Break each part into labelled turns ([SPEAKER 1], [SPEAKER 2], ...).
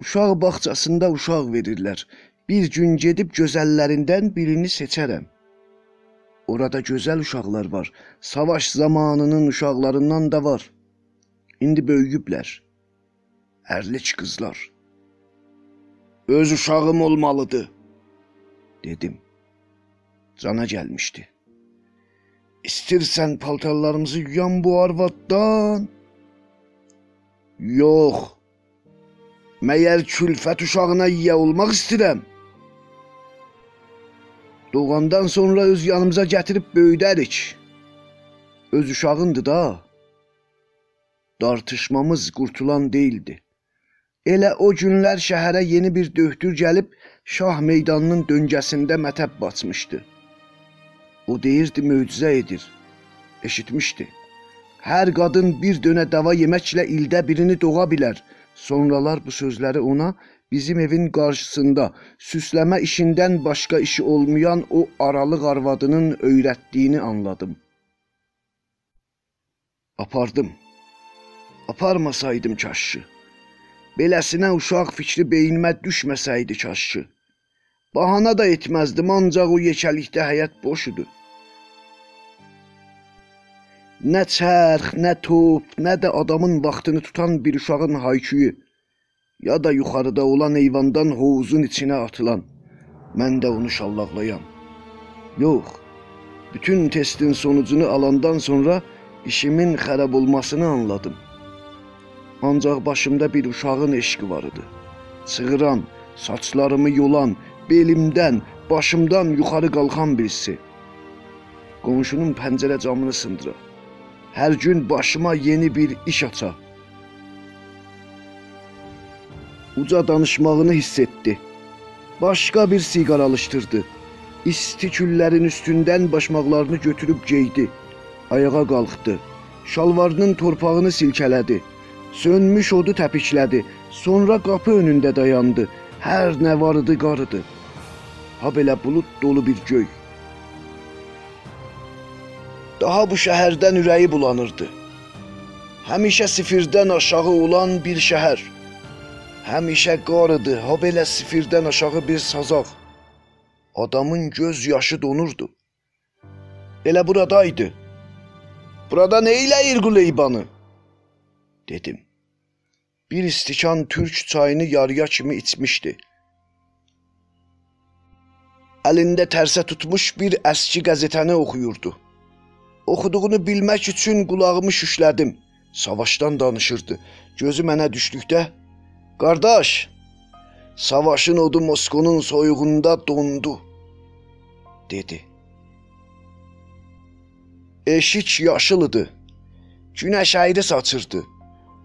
[SPEAKER 1] Uşaq bağçasında uşaq verirlər. Bir gün gedib gözəllərindən birini seçərəm. Orada gözəl uşaqlar var. Savaş zamanının uşaqlarından da var. İndi böyüyüblər. Ərlik qızlar. Öz uşağım olmalıdır, dedim. Cana gəlmişdi. İstirsən paltarlarımızı yuyan bu arvaddan? Yox. Məyər külfət uşağına yiyə olmaq istəyirəm. Doğandan sonra öz yanımıza gətirib böyüdərik. Öz uşağındır da. Dartışmamız qurtulan değildi. Elə o günlər şəhərə yeni bir döhtür gəlib şah meydanının döngəsində mətəb basmışdı. O deyirdi möcüzə edir. Eşitmişdi. Hər qadın bir dönə dava yeməklə ildə birini doğa bilər. Sonralar bu sözləri ona bizim evin qarşısında süsləmə işindən başqa işi olmayan o aralıq arvadının öyrətdiyini anladım. Apardım. Aparmasaydım kaşşı. Beləsinə uşaq fikri beynimə düşməsəydi kaşşı. Bahana da etməzdim, ancaq o yekəlikdə həyat boş idi. Nə çərx, nə top, nə də adamın vaxtını tutan bir uşağın hayküyü, ya da yuxarıda olan eyvandan hovuzun içinə atılan. Mən də onu şallaqlayam. Yox. Bütün testin sonucunu alandan sonra işimin xarab olmasını anladım. Ancaq başımda bir uşağın eşqi var idi. Çığıran, saçlarımı yolan, belimdən, başımdan yuxarı qalxan birisi. Qonşunun pəncərə camını sındıra. Hər gün başıma yeni bir iş aça. Uca danışmağını hiss etdi. Başqa bir siqar alışdırdı. İsti küllərin üstündən başmaqlarını götürüb geydi. Ayağa qalxdı. Şalvarının torpağını silkələdi. Sönmüş odu təpiklədi. Sonra qapı önündə dayandı. Hər nə var idi qarıdı. Ha belə bulud dolu bir göy. Daha bu şəhərdən ürəyi bulanırdı. Həmişə sifirdən aşağı olan bir şəhər. Həmişə qar idi, ha belə sifirdən aşağı bir sazaq. Adamın göz yaşı donurdu. Elə buradaydı. Burada nə eləyir Quleybanı? dedim. Bir istikan türk çayını yarıya kimi içmişdi. Əlində tərsə tutmuş bir əski qəzetəni oxuyurdu. Oxuduğunu bilmək üçün qulağımı şüşlədim. Savaşdan danışırdı. Gözü mənə düşdükdə, "Qardaş, savaşın odu Moskonun soyuğunda dondu." dedi. Eşik yaşıl idi. Günəş əyri saçırdı.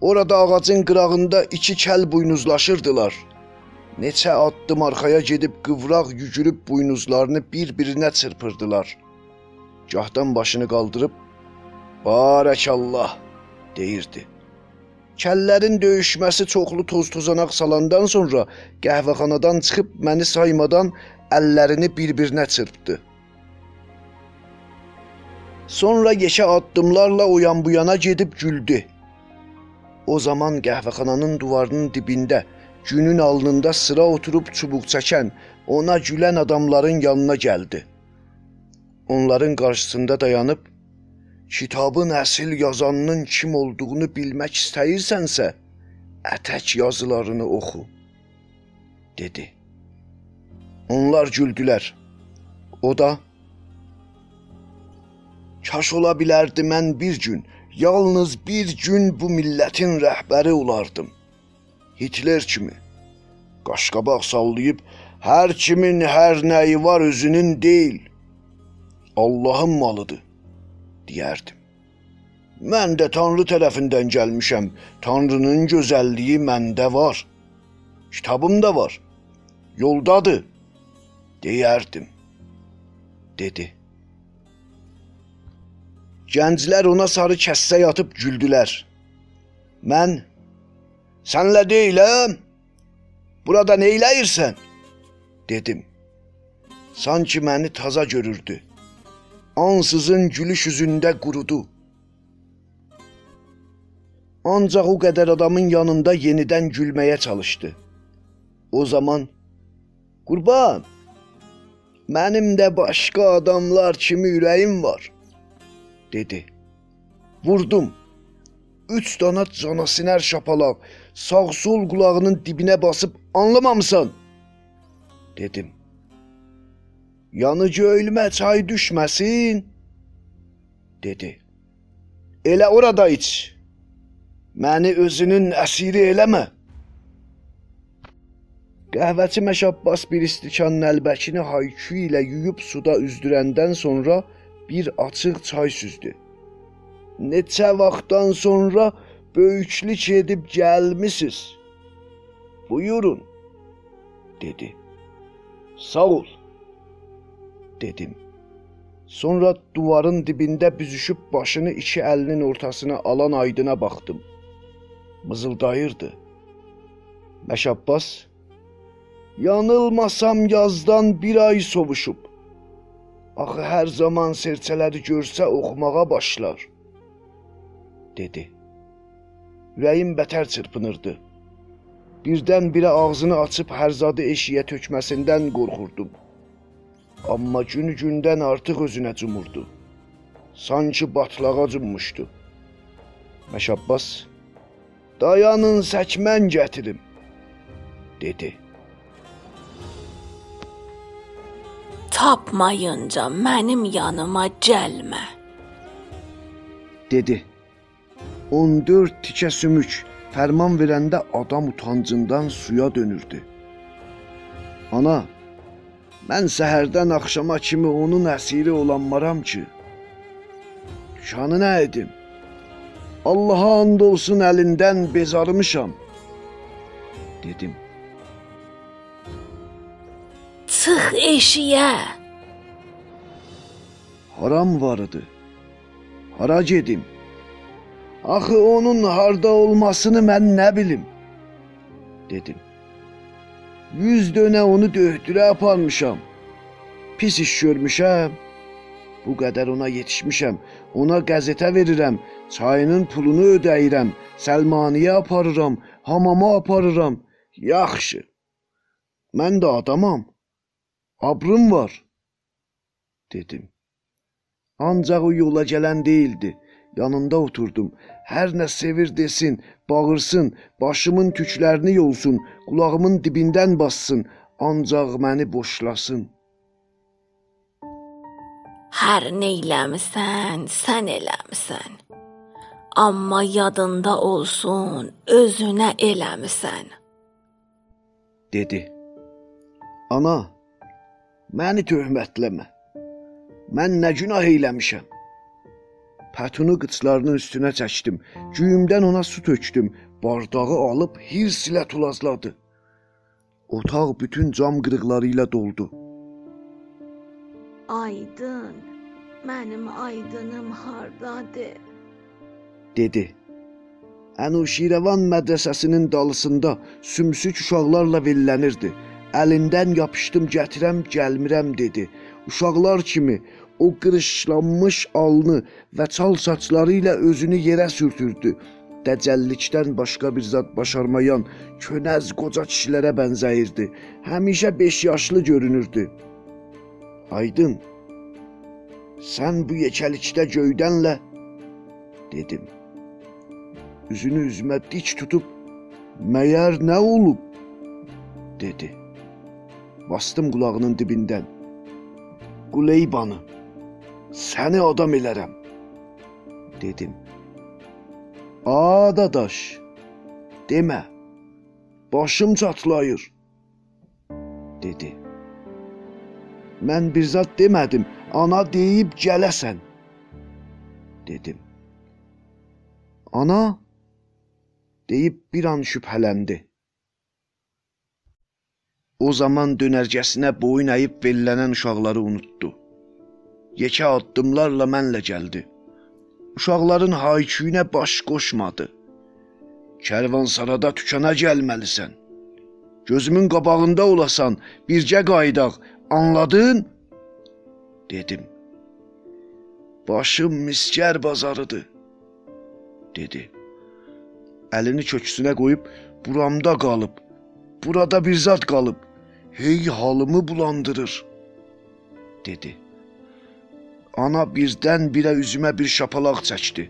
[SPEAKER 1] Orada ağacın qırağında iki kəl buynuzlaşırdılar. Neçə addım arxaya gedib qıvraq yügürüb buynuzlarını bir-birinə çırpırdılar. Gahdan başını qaldırıb "Barakallah" deyirdi. Kəllərin döyüşməsi çoxlu toz-tozanaq salandan sonra qəhvəxanadan çıxıb məni saymadan əllərini bir-birinə çırpdı. Sonra yeşə addımlarla o yan bu yana gedib güldü. O zaman qəhvəxananın divarının dibində, günün alnında sıra oturub çubuq çəkən, ona gülən adamların yanına gəldi. Onların qarşısında dayanıb kitabın əsl yazanının kim olduğunu bilmək istəyirsənsə, ətək yazılarını oxu, dedi. Onlar güldülər. O da Kaş ola bilərdi mən bir gün, yalnız bir gün bu millətin rəhbəri olardım. Hitler kimi qaşqabaq sallayıb hər kimin hər nəyi var özünün deyil, Allahın malıdır deyərdim. Mən də Tanrı tərəfindən gəlmişəm. Tanrının gözəlliyi məndə var. Kitabım da var. Yoldadır deyərdim. dedi. Gənclər ona sarı kəssə yatıb güldülər. Mən Sənlə deyiləm. Burada nə eləyirsən? dedim. Sanki məni taza görürdü. Ansızın gülüş üzündə qurudu. Ancaq o qədər adamın yanında yenidən gülməyə çalışdı. O zaman Qurban Mənim də başqa adamlar kimi ürəyim var dedi. Vurdum. Üç dana cana sinər şapalaq sağ sol qulağının dibinə basıb anlamamısan dedim. Yanıcı ölmə çay düşməsin dedi. Elə orada iç. Məni özünün əsiri eləmə. Qəhvəçi Məşabbas bir istikan nəlbəkini haykü ilə yuyub suda üzdürəndən sonra bir açıq çay süzdü. Neçə vaxtdan sonra böyüklük edib gəlmisiniz. Buyurun, dedi. Sağ ol, dedim. Sonra duvarın dibində büzüşüb başını iki əlinin ortasına alan Aydına baxdım. Mızıldayırdı. Məşabbas Yanılmasam yazdan bir ay sovuşub. Axı hər zaman serçələri görsə oxumağa başlar, dedi. Ürəyim bətər çırpınırdı. Birdən-birə ağzını açıb hərzadı eşiyə tökməsindən qorxurdum. Amma günü-gündən artıq özünə cumurdu. Sanki batlağa cummuşdu. Məşabbas, dayanın səkmən gətirim, dedi.
[SPEAKER 2] Tapmayınca mənim yanıma gəlmə.
[SPEAKER 1] dedi. 14 tikə sümük fərman verəndə adam utancından suya dönürdü. Ana, mən səhərdən axşama kimi onun əsiri olanmaram ki. Şanı nə edim? Allaha and olsun əlindən bezarmışam, dedim.
[SPEAKER 2] Çıx eşiyə.
[SPEAKER 1] Haram vardı. Hara gedim? Axı onun harda olmasını mən nə bilim? dedim. Yüz dönə onu döhdürə aparmışam. Pis iş görmüşəm. Bu qədər ona yetişmişəm. Ona qəzetə verirəm. Çayının pulunu ödəyirəm. Səlmaniyə aparıram, hamama aparıram. Yaxşı. Mən də adamam. Abrım var, dedim. Ancaq o yola gələn değildi. Yanında oturdum. Hər nə sevir desin, bağırsın, başımın tüklərini yolsun, qulağımın dibindən bassın, ancaq məni boşlasın.
[SPEAKER 2] Hər nə eləmisən, sən eləmisən. Amma yadında olsun, özünə eləmisən.
[SPEAKER 1] dedi. Ana, məni töhmətləmə. Mən nə günah eləmişəm? Pətunu qıçlarının üstünə çəkdim. Güyümdən ona su tökdüm. Bardağı alıb hirs ilə tulazladı. Otaq bütün cam qırıqları ilə doldu.
[SPEAKER 2] Aydın, mənim aydınım hardadır?
[SPEAKER 1] dedi. Ənuşirəvan mədrəsəsinin dalısında sümsük uşaqlarla villənirdi. Əlindən yapışdım, gətirəm, gəlmirəm dedi. Uşaqlar kimi o qırışlanmış alnı və çal saçları ilə özünü yerə sürtürdü. Dəcəllikdən başqa bir zad başarmayan könəz qoca kişilərə bənzəyirdi. Həmişə 5 yaşlı görünürdü. Aydın, sən bu yekəlikdə göydənlə dedim. Üzünü üzümə dik tutub məyər nə olub dedi. Bastım qulağının dibindən. Quleybanı, səni adam elərəm, dedim. A dadaş, demə, başım çatlayır, dedi. Mən bir zat demədim, ana deyib gələsən, dedim. Ana deyib bir an şübhələndi. O zaman dönərgəsinə boyun əyib vellənən uşaqları unutdu. Yekə addımlarla mənlə gəldi. Uşaqların hayküyünə baş qoşmadı. Kərvansarada tükana gəlməlisən. Gözümün qabağında olasan, bircə qaydaq, anladın? dedim. Başım miskər bazarıdır, dedi. Əlini köksünə qoyub buramda qalıb burada bir zad qalıb. Hey halımı bulandırır, dedi. Ana birdən birə üzümə bir şapalaq çəkdi.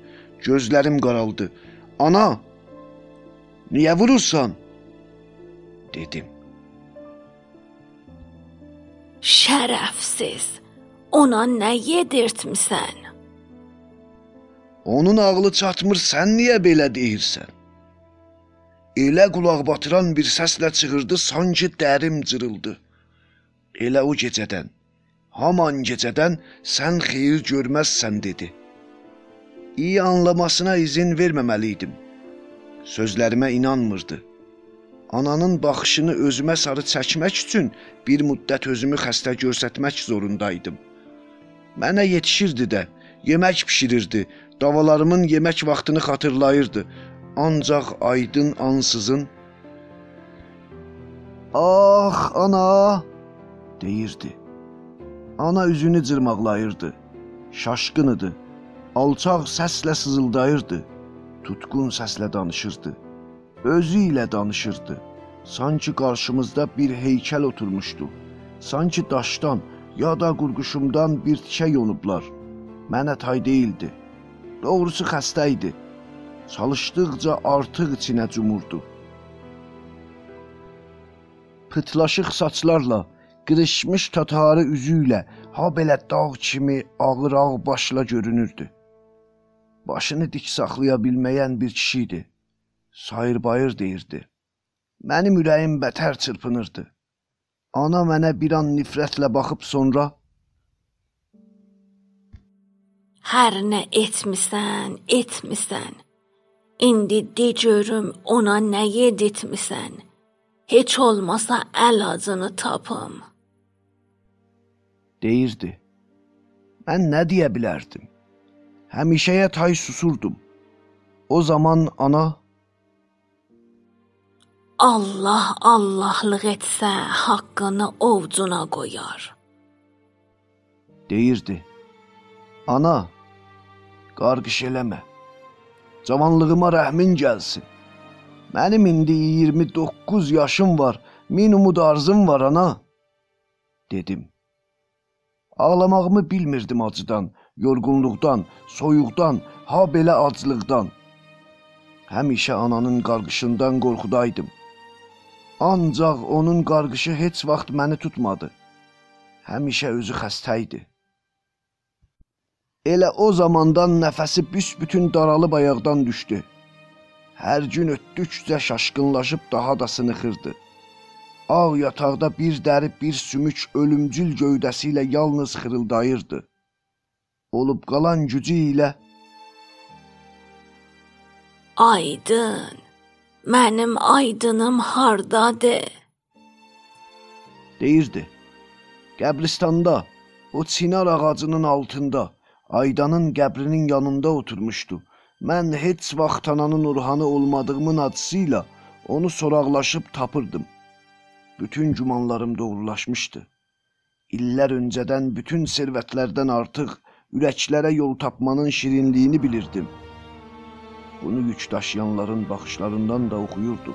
[SPEAKER 1] Gözlərim qaraldı. Ana, niyə vurursan? dedim.
[SPEAKER 2] Şərəfsiz. Ona nə yedirtmisən?
[SPEAKER 1] Onun ağlı çatmır, sən niyə belə deyirsən? Elə qulaq batıran bir səslə çığırdı, sanki dərim cırıldı. Elə o gecədən, haman gecədən sən xeyir görməzsən dedi. İyi anlamasına izin verməməli idim. Sözlərimə inanmırdı. Ananın baxışını özümə sarı çəkmək üçün bir müddət özümü xəstə göstərmək zorundaydım. Mənə yetişirdi də, yemək bişirirdi, davalarımın yemək vaxtını xatırlayırdı. Ancaq aydın ansızın "Ah, ana!" deyirdi. Ana üzünü cırmaqlayırdı. Şaşqın idi. Alçaq səslə sızıldayırdı. Tutqun səslə danışırdı. Özü ilə danışırdı. Sanki qarşımızda bir heykəl oturmuşdu. Sanki daşdan ya da qurquşumdan bir tikə yonublar. Mənə tay deyildi. Doğrusu xəstə idi. Çalışdıqca artıq içinə cumurdu. Pıtlaşıq saçlarla, qırışmış tatarı üzü ilə ha belə dağ kimi ağır ağ başla görünürdü. Başını dik saxlaya bilməyən bir kişi idi. Sayır bayır deyirdi. Mənim ürəyim bətər çırpınırdı. Ana mənə bir an nifrətlə baxıb sonra
[SPEAKER 2] Hər nə etmisən, etmisən. İndi de görüm ona nə yedirtmisən. Heç olmasa əlacını tapım.
[SPEAKER 1] Deyirdi. Mən nə deyə bilərdim? Həmişəyə tay susurdum. O zaman ana
[SPEAKER 2] Allah Allahlıq etsə haqqını ovcuna qoyar.
[SPEAKER 1] deyirdi. Ana, qarqış eləmə. Cavanlığıma rəhmin gəlsin. Mənim indi 29 yaşım var, min umud arzum var ana, dedim. Ağlamağımı bilmirdim acıdan, yorğunluqdan, soyuqdan, ha belə aclıqdan. Həmişə ananın qarğışından qorxudaydım. Ancaq onun qarğışı heç vaxt məni tutmadı. Həmişə özü xəstə idi. Elə o zamandan nəfəsi büsbütün daralıb ayaqdan düşdü. Hər gün ötdükcə şaşqınlaşıb daha da sınıxırdı. Ağ yataqda bir dəri, bir sümük ölümcül gövdəsi ilə yalnız xırıldayırdı. Olub qalan gücü ilə
[SPEAKER 2] Aydın, mənim aydınım hardadır?
[SPEAKER 1] deyirdi. Qəbristanda, o çinar ağacının altında, Aydanın qəbrinin yanında oturmuşdu. Mən heç vaxt ananın Orhanı olmadığımın acısı ilə onu soraqlaşıb tapırdım. Bütün gümanlarım doğrulaşmışdı. İllər öncədən bütün servətlərdən artıq ürəklərə yol tapmanın şirinliyini bilirdim. Bunu yük daşıyanların baxışlarından da oxuyurdum.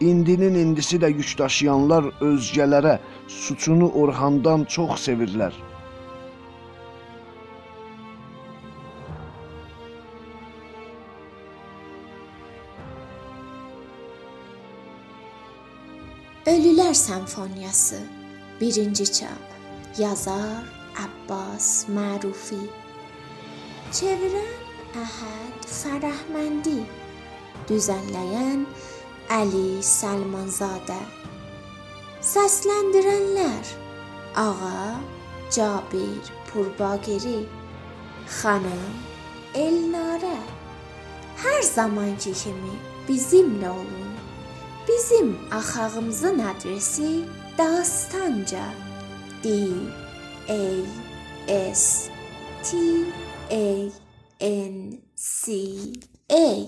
[SPEAKER 1] İndinin indisi də yük daşıyanlar özgələrə suçunu Orhandan çox sevirlər.
[SPEAKER 3] Ölülər Senfoniyası 1-ci çap. Yazar Abbas Mərufi. Çevirən Əhəd Fərəhməndi. Düzənləyən Əli Salmanzadə. Səsləndirənlər: Ağa Cabir Purbagiri, xanım Elnarə. Hər zamanki kimi bizimlə olun. Bizim axağımızın adresi Dastanca. D A S T A N C A